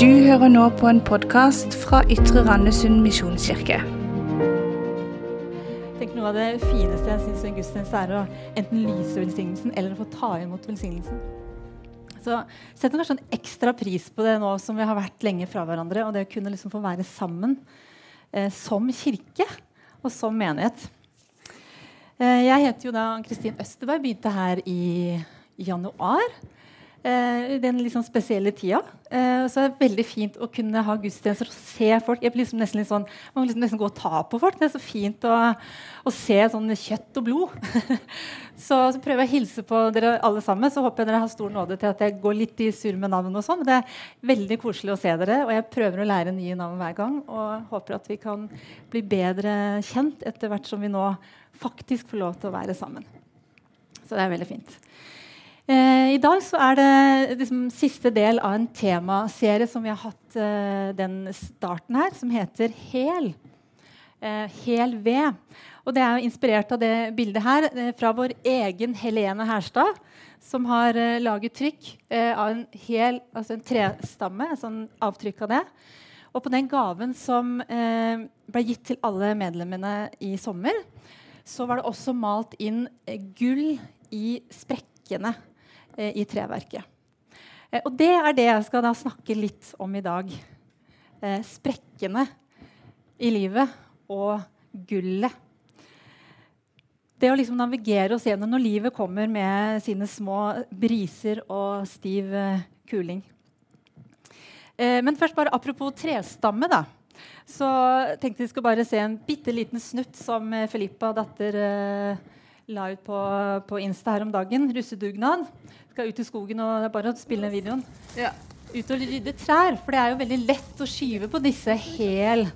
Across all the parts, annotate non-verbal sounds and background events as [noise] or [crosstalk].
Du hører nå på en podkast fra Ytre Randesund misjonskirke. Tenk Noe av det fineste jeg syns en gudstjeneste er å enten lyse velsignelsen eller få ta imot velsignelsen. Så setter kanskje en ekstra pris på det nå som vi har vært lenge fra hverandre. Og det å kunne liksom få være sammen eh, som kirke og som menighet. Eh, jeg heter jo da Kristin Østerberg, begynte her i januar. Eh, i den litt sånn spesielle tida. Eh, så er det veldig fint å kunne ha gudstjenester og se folk. Jeg blir liksom nesten litt sånn, Man må liksom nesten gå og ta på folk. Det er så fint å, å se sånn kjøtt og blod. [laughs] så, så, prøver jeg å hilse på dere alle sammen. Så håper jeg dere har stor nåde til at jeg går litt i surr med navn. og sånn. Det er veldig koselig å se dere, og jeg prøver å lære nye navn hver gang. Og håper at vi kan bli bedre kjent etter hvert som vi nå faktisk får lov til å være sammen. Så det er veldig fint. Eh, I dag er det liksom, siste del av en temaserie som vi har hatt eh, den starten her, som heter Hel. Eh, hel ved. Og det er inspirert av det bildet her eh, fra vår egen Helene Herstad, som har eh, laget trykk eh, av en hel, altså en trestamme, sånn avtrykk av det. Og på den gaven som ble gitt til alle medlemmene i sommer, så var det også malt inn gull i sprekkene i treverket. Eh, og det er det jeg skal da snakke litt om i dag. Eh, sprekkene i livet og gullet. Det å liksom navigere oss gjennom når livet kommer med sine små briser og stiv eh, kuling. Eh, men først bare apropos trestamme. da så tenkte vi skulle bare se en bitte liten snutt som eh, Filippa, datter, eh, la ut på, på, Insta her om dagen. Russedugnad. Skal ut i skogen og det er bare å spille ned videoen. Ja. Ut og rydde trær. For det er jo veldig lett å skyve på disse hel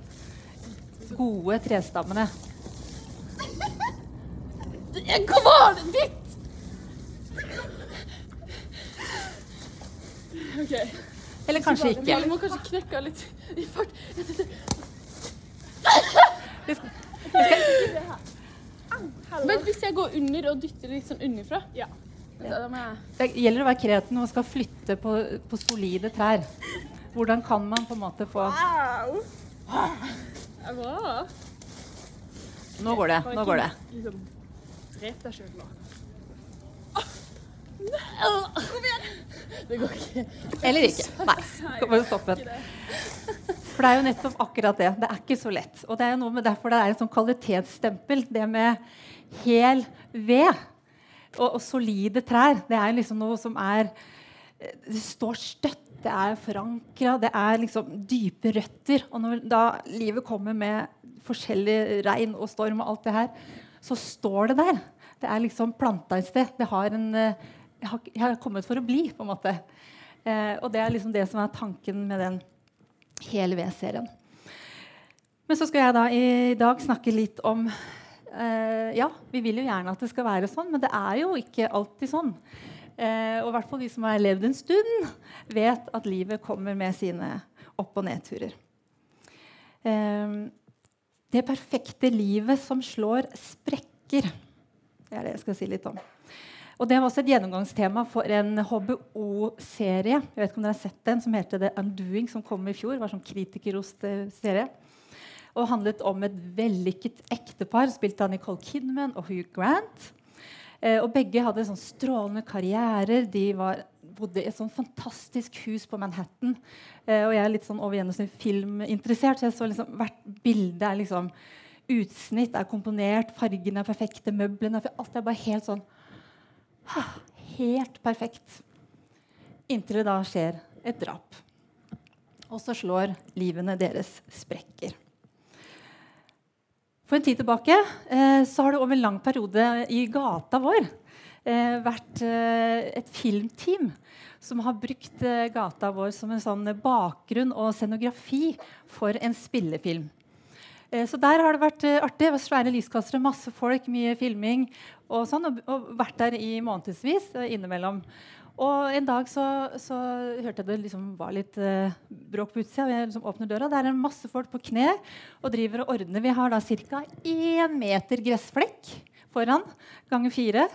gode trestammene. Var det ditt? Okay. Eller kanskje ikke. Vi må kanskje knekke litt i fart. Men hvis jeg går under og dytter litt sånn underfra ja. Det gjelder å være kreativ når man skal flytte på, på, solide trær. Hvordan kan man på en måte få wow. Nå går det. Nå går det. Liksom, drep deg sjøl nå. Kom igjen! Det går ikke. Eller ikke. Nei. Bare stopp den. For det er jo nettopp akkurat det. Det er ikke så lett. Og det er jo noe med derfor det er en sånn kvalitetsstempel. Det med hel ved og, og, solide trær. Det er liksom noe som er Det står støtt. Det er forankra. Det er liksom dype røtter. Og når da livet kommer med forskjellig regn og storm og alt det her, så står det der. Det er liksom planta et sted. Det har en jeg har, kommet for å bli, på en måte. Eh, og det er liksom det som er tanken med den hele V-serien. Men så skal jeg da i dag snakke litt om eh, Ja, vi vil jo gjerne at det skal være sånn, men det er jo ikke alltid sånn. Eh, og i hvert fall de som har levd en stund, vet at livet kommer med sine opp- og nedturer. Eh, det perfekte livet som slår sprekker. Det er det jeg skal si litt om. Og Det var også et gjennomgangstema for en HBO-serie Jeg vet ikke om dere har sett den, som heter The Undoing, som kom i fjor. Var sånn kritikerrost-serie. Og handlet om et vellykket ektepar spilt av Nicole Kidman og Hugh Grant. Eh, og Begge hadde sånn strålende karrierer. De var, bodde i et sånn fantastisk hus på Manhattan. Eh, og jeg er litt sånn over gjennomsnitt filminteressert, så jeg så liksom, hvert bilde er liksom Utsnitt er komponert, fargene er perfekte, møblene Alt er bare helt sånn Helt perfekt. Inntil det da skjer et drap. Og så slår livene deres sprekker. For en tid tilbake eh, så har det over en lang periode i gata vår eh, vært eh, et filmteam som har brukt gata vår som en sånn bakgrunn og scenografi for en spillefilm. Eh, så der har det vært artig artig. Svære lyskastere, masse folk, mye filming. Og, sånn, og, vært der i månedsvis eh, innimellom. Og en dag så, så hørte jeg det liksom var litt eh, bråk på utsida. Jeg liksom åpner døra, Der er det masse folk på kne og driver og ordner. Vi har da ca. én meter gressflekk foran ganger fire.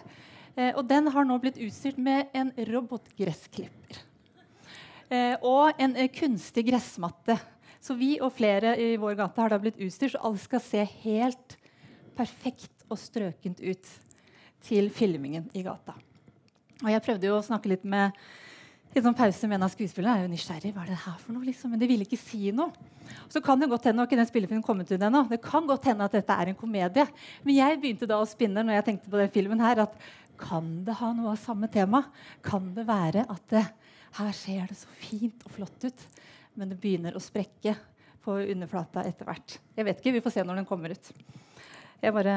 Eh, og den har nå blitt utstyrt med en robotgressklipper. Eh, og en eh, kunstig gressmatte. Så vi og flere i vår gate har da blitt utstyrt, så alt skal se helt perfekt og strøkent ut til filmingen i gata. Og jeg prøvde jo å snakke litt med i sånn pause med en av skuespillerne. Jeg er jo nysgjerrig, hva er det her for noe? Liksom? Men de ville ikke si noe. Så kan Det godt hende, ikke den spillefilmen kommet ut ennå, det kan godt hende at dette er en komedie. Men jeg begynte da å spinne når jeg tenkte på den filmen her, at kan det ha noe av samme tema? Kan det være at det, her ser det så fint og flott ut, men det begynner å sprekke på underflata etter hvert? Jeg vet ikke, Vi får se når den kommer ut. Jeg bare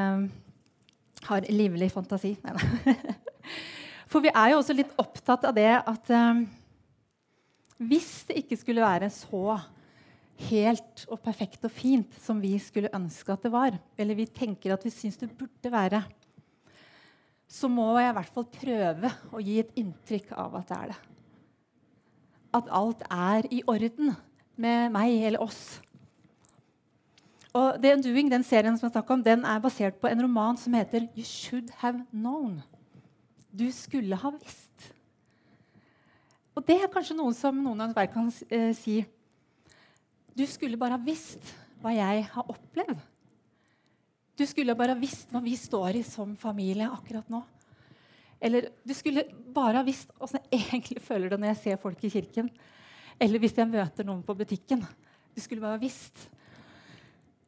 har livlig fantasi. [laughs] For vi er jo også litt opptatt av det at um, hvis det ikke skulle være så helt og perfekt og fint som vi skulle ønske at det var, eller vi tenker at vi syns det burde være, så må jeg i hvert fall prøve å gi et inntrykk av at det er det. At alt er i orden med meg eller oss. Og The Undoing, den serien som jeg om, den er basert på en roman som heter You Should Have Known. Du skulle ha visst. Og det er kanskje noe som noen av dere kan eh, si. Du skulle bare ha visst hva jeg har opplevd. Du skulle bare ha visst hva vi står i som familie akkurat nå. Eller du skulle bare ha visst åssen jeg egentlig føler det når jeg ser folk i kirken. Eller hvis jeg møter noen på butikken. Du skulle bare ha visst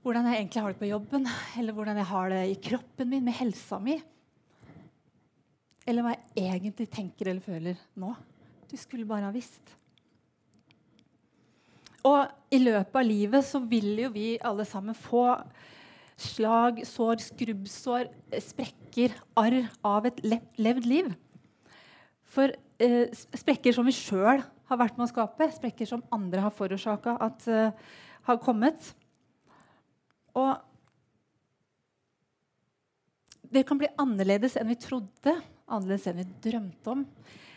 hvordan jeg egentlig har det på jobben, eller hvordan jeg har det i kroppen min, med helsa mi. Eller hva jeg egentlig tenker eller føler nå. Du skulle bare ha visst. Og i løpet av livet så vil jo vi alle sammen få slag, sår, skrubbsår, sprekker, arr av et levd liv. For eh, sprekker som vi sjøl har vært med å skape, sprekker som andre har forårsaka at eh, har kommet. Og det kan bli annerledes enn vi trodde annerledes enn vi drømte om.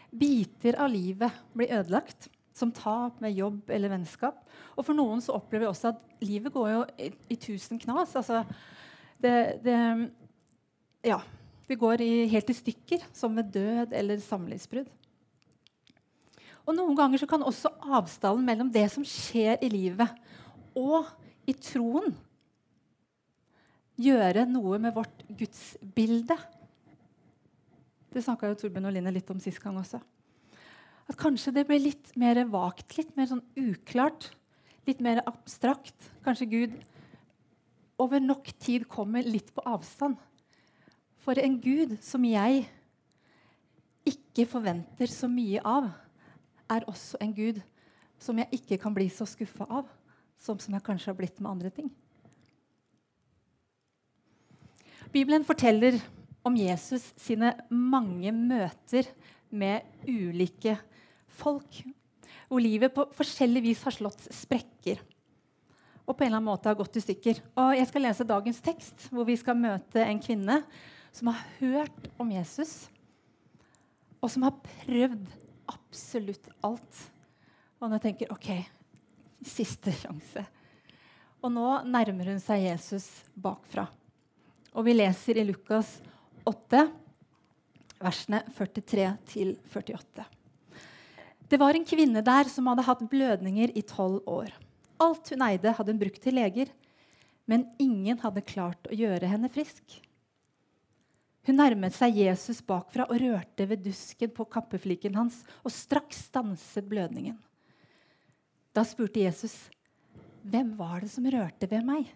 Biter av livet blir ødelagt, som tap med jobb eller vennskap. Og for noen så opplever vi også at livet går jo i, i tusen knas. Altså, det, det, ja, det går i, helt i stykker, som ved død eller samlivsbrudd. Og Noen ganger så kan også avstanden mellom det som skjer i livet, og i troen, gjøre noe med vårt gudsbilde. Det snakka Torbjørn og Line litt om sist gang også. At kanskje det ble litt mer vagt, litt mer sånn uklart, litt mer abstrakt. Kanskje Gud over nok tid kommer litt på avstand. For en Gud som jeg ikke forventer så mye av, er også en Gud som jeg ikke kan bli så skuffa av, som, som jeg kanskje har blitt med andre ting. Bibelen forteller om Jesus sine mange møter med ulike folk. Hvor livet på forskjellig vis har slått sprekker og på en eller annen måte har gått i stykker. Og Jeg skal lese dagens tekst, hvor vi skal møte en kvinne som har hørt om Jesus, og som har prøvd absolutt alt. Og nå tenker OK, siste sjanse. Og nå nærmer hun seg Jesus bakfra. Og vi leser i Lukas 8, versene 43-48. Det var en kvinne der som hadde hatt blødninger i tolv år. Alt hun eide, hadde hun brukt til leger, men ingen hadde klart å gjøre henne frisk. Hun nærmet seg Jesus bakfra og rørte ved dusken på kappefliken hans, og straks stanset blødningen. Da spurte Jesus, 'Hvem var det som rørte ved meg?'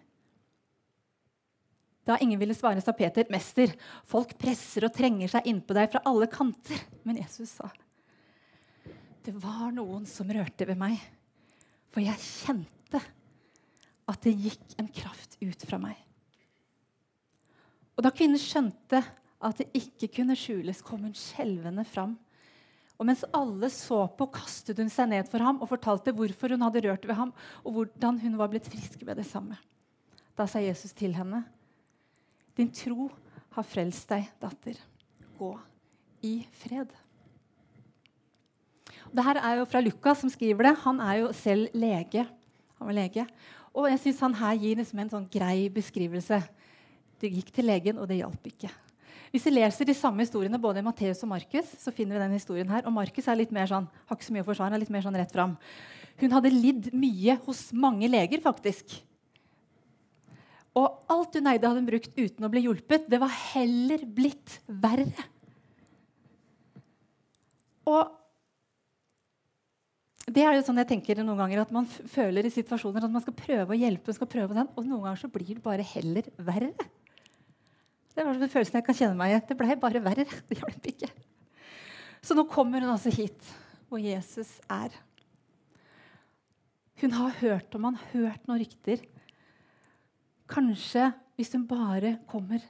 Da ingen ville svare, sa Peter, 'Mester, folk presser og trenger seg innpå deg fra alle kanter.' Men Jesus sa, 'Det var noen som rørte ved meg, for jeg kjente at det gikk en kraft ut fra meg.' Og da kvinnen skjønte at det ikke kunne skjules, kom hun skjelvende fram. Og mens alle så på, kastet hun seg ned for ham og fortalte hvorfor hun hadde rørt ved ham, og hvordan hun var blitt frisk ved det samme. Da sa Jesus til henne, din tro har frelst deg, datter. Gå i fred. Dette er jo fra Lukas, som skriver det. Han er jo selv lege. Han var lege. Og jeg synes han her gir liksom en sånn grei beskrivelse. Det gikk til legen, og det hjalp ikke. Hvis vi leser de samme historiene både i Matteus og Markus, så finner vi den historien her. Og Markus er litt mer sånn, har ikke så mye å forsvare, er litt mer sånn rett fram. Hun hadde lidd mye hos mange leger, faktisk. Og alt hun eide, hadde hun brukt uten å bli hjulpet. Det var heller blitt verre. Og det er jo sånn jeg tenker noen ganger, at Man føler i situasjoner at man skal prøve å hjelpe, skal prøve den, og noen ganger så blir det bare heller verre. Det var den følelsen jeg kan kjenne meg i. Det ble bare verre. [laughs] Det hjalp ikke. Så nå kommer hun altså hit, hvor Jesus er. Hun har hørt om han, hørt noen rykter. Kanskje hvis hun bare kommer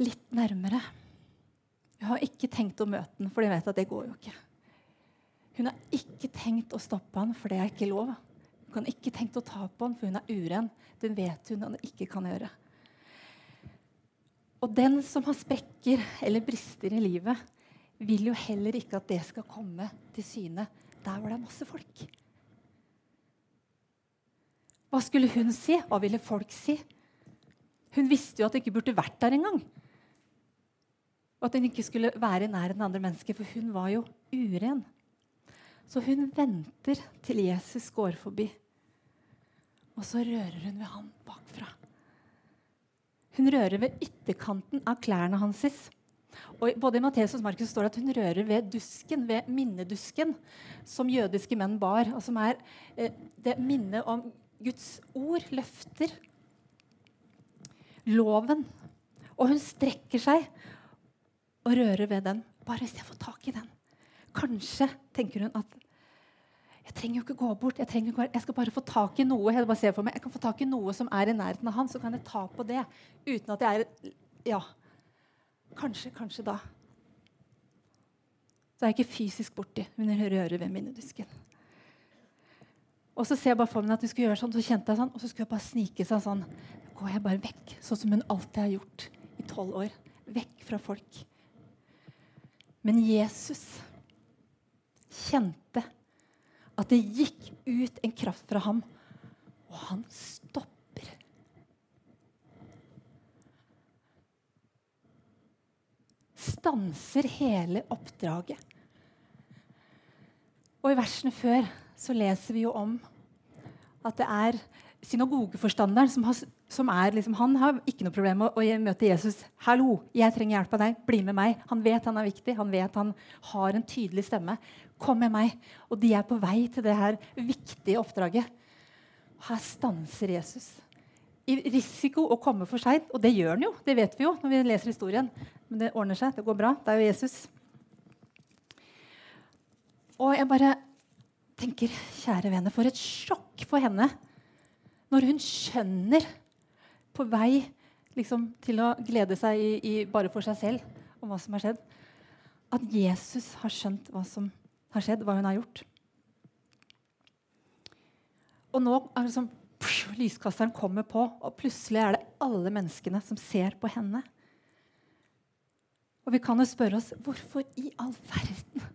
litt nærmere. Hun har ikke tenkt å møte den, for de vet at det går jo ikke. Hun har ikke tenkt å stoppe han, for det er ikke lov. Hun kan ikke tenkt å ta på han, for hun er uren. Det vet hun han ikke kan gjøre. Og den som har sprekker eller brister i livet, vil jo heller ikke at det skal komme til syne der hvor det er masse folk. Hva skulle hun si? Hva ville folk si? Hun visste jo at hun ikke burde vært der engang. Og at hun ikke skulle være nær den andre mennesket, for hun var jo uren. Så hun venter til Jesus går forbi, og så rører hun ved ham bakfra. Hun rører ved ytterkanten av klærne hans. Og både i Matteus og Markus står det at hun rører ved dusken, ved minnedusken, som jødiske menn bar, og som er eh, det minnet om Guds ord, løfter, loven. Og hun strekker seg og rører ved den. Bare hvis jeg får tak i den. Kanskje tenker hun at jeg trenger jo ikke gå bort. Jeg, trenger, jeg, skal bare få tak i noe jeg, bare ser for meg, jeg kan få tak i noe som er i nærheten av han, så kan jeg ta på det uten at jeg er Ja. Kanskje, kanskje da. Så er jeg ikke fysisk borti, men jeg rører ved minnedusken. Og så ser jeg bare for meg at vi skulle gjøre sånn, så kjente jeg sånn, og så skulle jeg bare snike seg sånn. Da går jeg bare vekk, sånn som hun alltid har gjort i tolv år. Vekk fra folk. Men Jesus kjente at det gikk ut en kraft fra ham, og han stopper. Stanser hele oppdraget. Og i versene før så leser vi jo om at det er synagogeforstanderen som, har, som er liksom, Han har ikke noe problem med å, å møte Jesus. 'Hallo, jeg trenger hjelp av deg. Bli med meg.' Han vet han er viktig. Han vet han har en tydelig stemme. 'Kom med meg.' Og de er på vei til det her viktige oppdraget. Her stanser Jesus. I risiko å komme for seint. Og det gjør han jo. Det vet vi jo når vi leser historien. Men det ordner seg. Det går bra. Det er jo Jesus. Og jeg bare tenker, kjære vene, for et sjokk for henne når hun skjønner på vei liksom, til å glede seg i, i, bare for seg selv om hva som har skjedd, at Jesus har skjønt hva som har skjedd, hva hun har gjort. Og nå er det som pff, lyskasteren kommer på, og plutselig er det alle menneskene som ser på henne. Og vi kan jo spørre oss hvorfor i all verden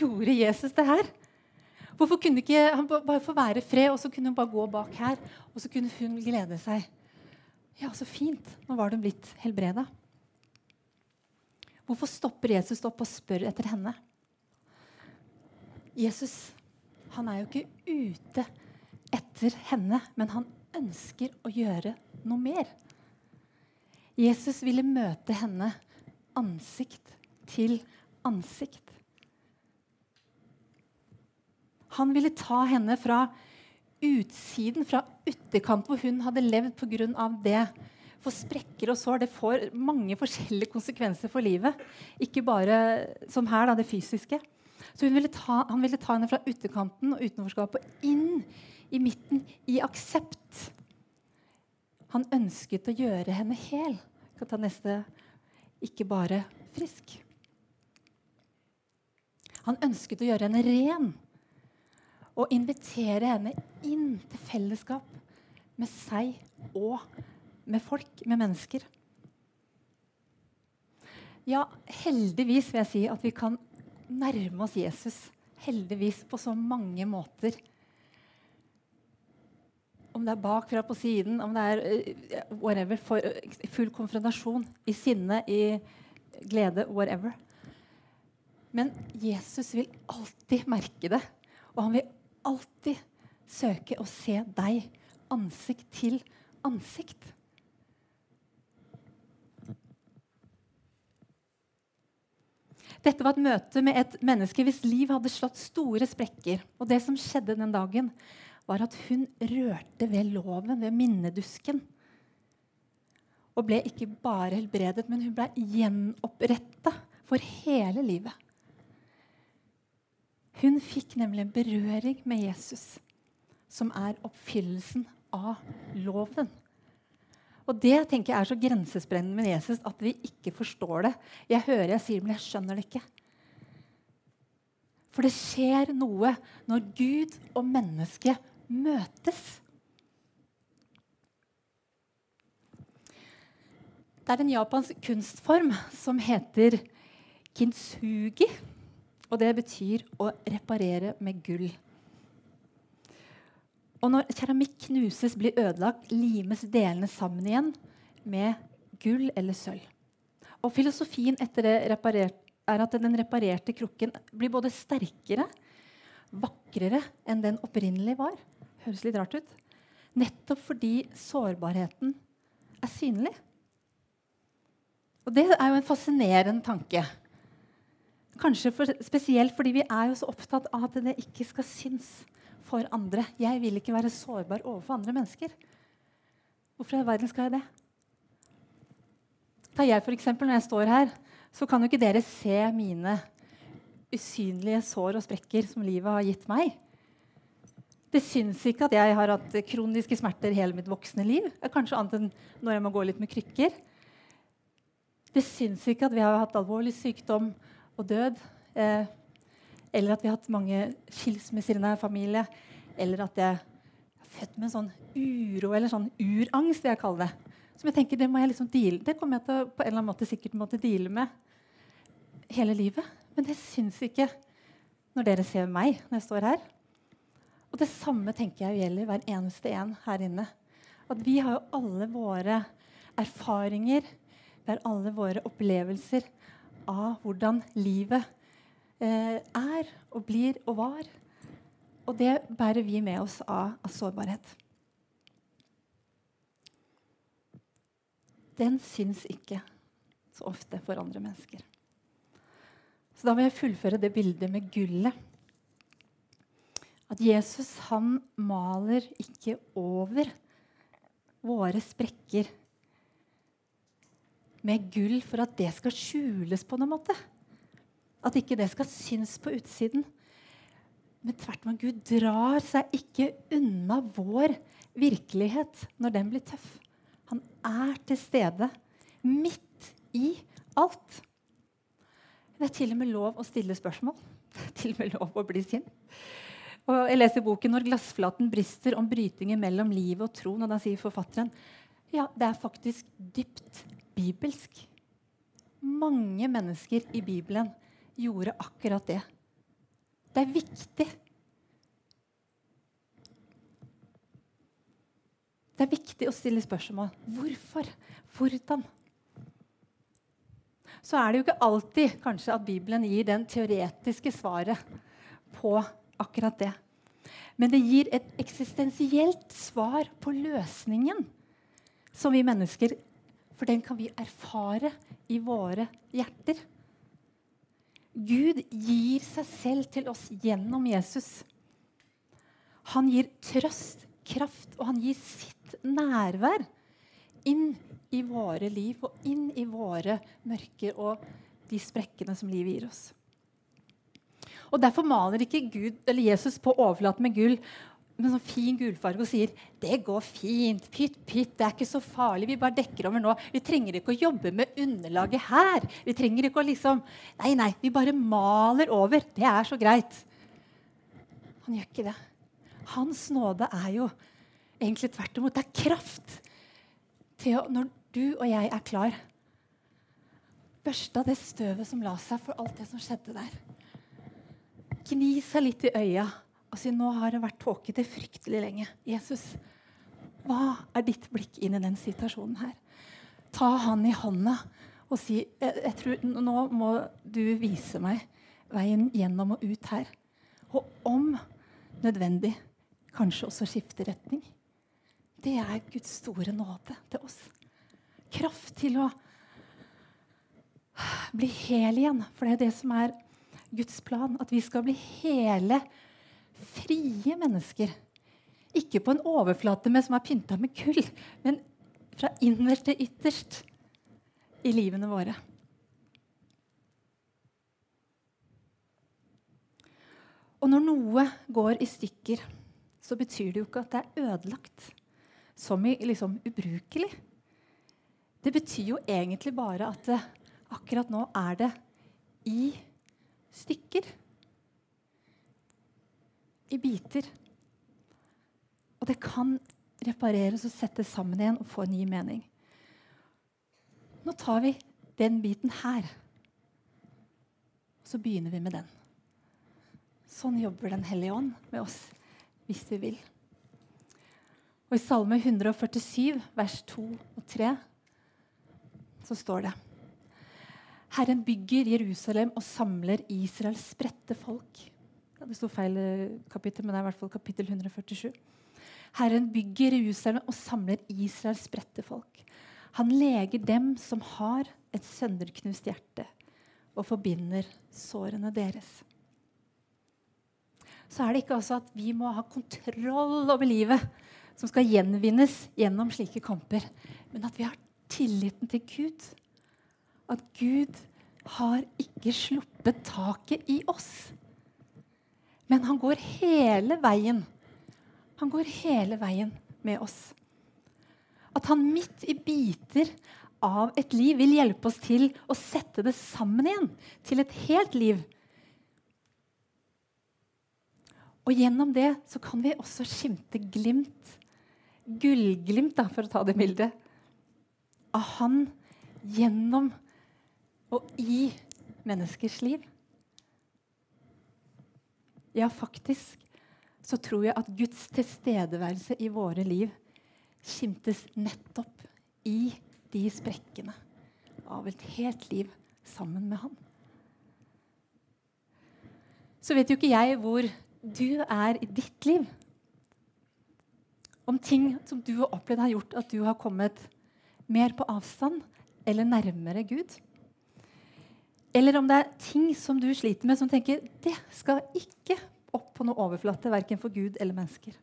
gjorde Jesus det her? Hvorfor kunne ikke han bare få være fred, og så kunne hun bare gå bak her? Og så kunne hun glede seg. Ja, så fint. Nå var hun blitt helbreda. Hvorfor stopper Jesus opp og spør etter henne? Jesus han er jo ikke ute etter henne, men han ønsker å gjøre noe mer. Jesus ville møte henne ansikt til ansikt. Han ville ta henne fra utsiden, fra ytterkant, hvor hun hadde levd pga. det. For sprekker og sår det får mange forskjellige konsekvenser for livet. Ikke bare som her, da, det fysiske. Så ville ta, Han ville ta henne fra ytterkanten og utenforskapet inn i midten, i aksept. Han ønsket å gjøre henne hel. Kan ta neste ikke bare frisk. Han ønsket å gjøre henne ren og invitere henne inn til fellesskap med seg og med folk, med mennesker. Ja, heldigvis vil jeg si at vi kan nærme oss Jesus. Heldigvis på så mange måter. om det er bakfra på siden, om det er uh, whatever, uh, full konfrontasjon, i sinne, i glede, whatever. Men Jesus vil alltid merke det, og han vil alltid søke å se deg ansikt til ansikt. Dette var et møte med et menneske hvis liv hadde slått store sprekker. Og det som skjedde den dagen, var at hun rørte ved loven, ved minnedusken. Og ble ikke bare helbredet, men hun ble gjenoppretta for hele livet. Hun fikk nemlig en berøring med Jesus, som er oppfyllelsen av loven. Og Det tenker jeg er så grensesprengende med Jesus at vi ikke forstår det. Jeg hører jeg sier men jeg skjønner det ikke. For det skjer noe når Gud og mennesket møtes. Det er en japansk kunstform som heter kintsugi. Og det betyr å reparere med gull. Og når keramikk knuses, blir ødelagt, limes delene sammen igjen med gull eller sølv. Og filosofien etter det er at den reparerte krukken blir både sterkere, vakrere enn den opprinnelig var. Høres litt rart ut. Nettopp fordi sårbarheten er synlig. Og det er jo en fascinerende tanke. Kanskje for, spesielt fordi vi er jo så opptatt av at det ikke skal synes for andre. Jeg vil ikke være sårbar overfor andre mennesker. Hvorfor i verden skal jeg det? Ta jeg for eksempel, Når jeg står her, så kan jo ikke dere se mine usynlige sår og sprekker som livet har gitt meg. Det syns ikke at jeg har hatt kroniske smerter hele mitt voksne liv. Kanskje annet enn når jeg må gå litt med krykker. Det syns ikke at vi har hatt alvorlig sykdom og død. Eh, eller at vi har hatt mange skilsmisser i nær familie. Eller at jeg er født med en sånn uro eller sånn urangst, vil jeg kaller det. Som jeg tenker, Det må jeg liksom deale. Det kommer jeg til å på en eller annen måte sikkert måtte deale med hele livet. Men det syns ikke når dere ser meg når jeg står her. Og det samme tenker jeg gjelder hver eneste en her inne. At vi har jo alle våre erfaringer, vi har alle våre opplevelser av hvordan livet eh, er og blir og var. Og det bærer vi med oss av, av sårbarhet. Den syns ikke så ofte for andre mennesker. Så da vil jeg fullføre det bildet med gullet. At Jesus han maler ikke over våre sprekker med gull for at det skal skjules på noen måte. At ikke det skal synes på utsiden. Men tvert imot, Gud drar seg ikke unna vår virkelighet når den blir tøff. Han er til stede midt i alt. Det er til og med lov å stille spørsmål. Det [laughs] er til og med lov å bli sint. Og jeg leser boken 'Når glassflaten brister om brytingen mellom livet og troen'. Og da sier forfatteren ja, det er faktisk dypt bibelsk. Mange mennesker i Bibelen gjorde akkurat det. Det er viktig. Det er viktig å stille spørsmål. Hvorfor? Hvordan? Så er det jo ikke alltid kanskje at Bibelen gir den teoretiske svaret på akkurat det. Men det gir et eksistensielt svar på løsningen som vi mennesker For den kan vi erfare i våre hjerter. Gud gir seg selv til oss gjennom Jesus. Han gir trøst, kraft, og han gir sitt nærvær inn i våre liv og inn i våre mørker og de sprekkene som livet gir oss. Og Derfor maler ikke Gud, Jesus på overflaten med gull med sånn fin gulfarge og sier det går fint, pytt, pytt, det er ikke så farlig. Vi bare dekker over nå. Vi trenger ikke å jobbe med underlaget her. Vi trenger ikke å liksom Nei, nei, vi bare maler over. Det er så greit. Han gjør ikke det. Hans nåde er jo egentlig tvert imot. Det er kraft til å, når du og jeg er klar, børste av det støvet som la seg for alt det som skjedde der. Gni seg litt i øya og si nå har det vært tåkete fryktelig lenge. Jesus, Hva er ditt blikk inn i den situasjonen her? Ta han i hånda og si jeg, jeg tror, Nå må du vise meg veien gjennom og ut her. Og om nødvendig kanskje også skifte retning. Det er Guds store nåde til oss. Kraft til å bli hel igjen. For det er det som er Guds plan. At vi skal bli hele, frie mennesker. Ikke på en overflate med, som er pynta med kull, men fra innerst til ytterst i livene våre. Og når noe går i stykker, så betyr det jo ikke at det er ødelagt. Som i liksom ubrukelig. Det betyr jo egentlig bare at det, akkurat nå er det i stykker. I biter. Og det kan repareres og settes sammen igjen og få en ny mening. Nå tar vi den biten her. Så begynner vi med den. Sånn jobber Den hellige ånd med oss hvis vi vil. Og I Salme 147, vers 2 og 3, så står det Herren bygger Jerusalem og samler Israels spredte folk. Det sto feil kapittel, men det er i hvert fall kapittel 147. Herren bygger Jerusalem og samler Israels spredte folk. Han leger dem som har et sønderknust hjerte, og forbinder sårene deres. Så er det ikke altså at vi må ha kontroll over livet som skal gjenvinnes gjennom slike kamper, men at vi har tilliten til Gud. At Gud har ikke sluppet taket i oss. Men han går hele veien. Han går hele veien med oss. At han midt i biter av et liv vil hjelpe oss til å sette det sammen igjen til et helt liv. Og gjennom det så kan vi også skimte glimt, gullglimt, da, for å ta det bildet, av han gjennom og i menneskers liv. Ja, faktisk så tror jeg at Guds tilstedeværelse i våre liv skimtes nettopp i de sprekkene av et helt liv sammen med Han. Så vet jo ikke jeg hvor du er i ditt liv. Om ting som du har opplevd, har gjort at du har kommet mer på avstand eller nærmere Gud. Eller om det er ting som du sliter med, som tenker det skal ikke opp på noe overflate, verken for Gud eller mennesker.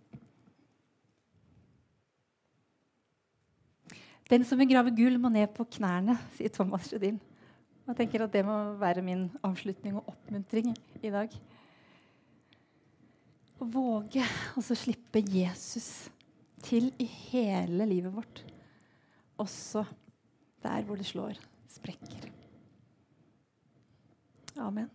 Den som vil grave gull, må ned på knærne, sier Thomas Rødin. Jeg tenker at Det må være min avslutning og oppmuntring i dag. Å våge å slippe Jesus til i hele livet vårt, også der hvor det slår sprekker. Amen.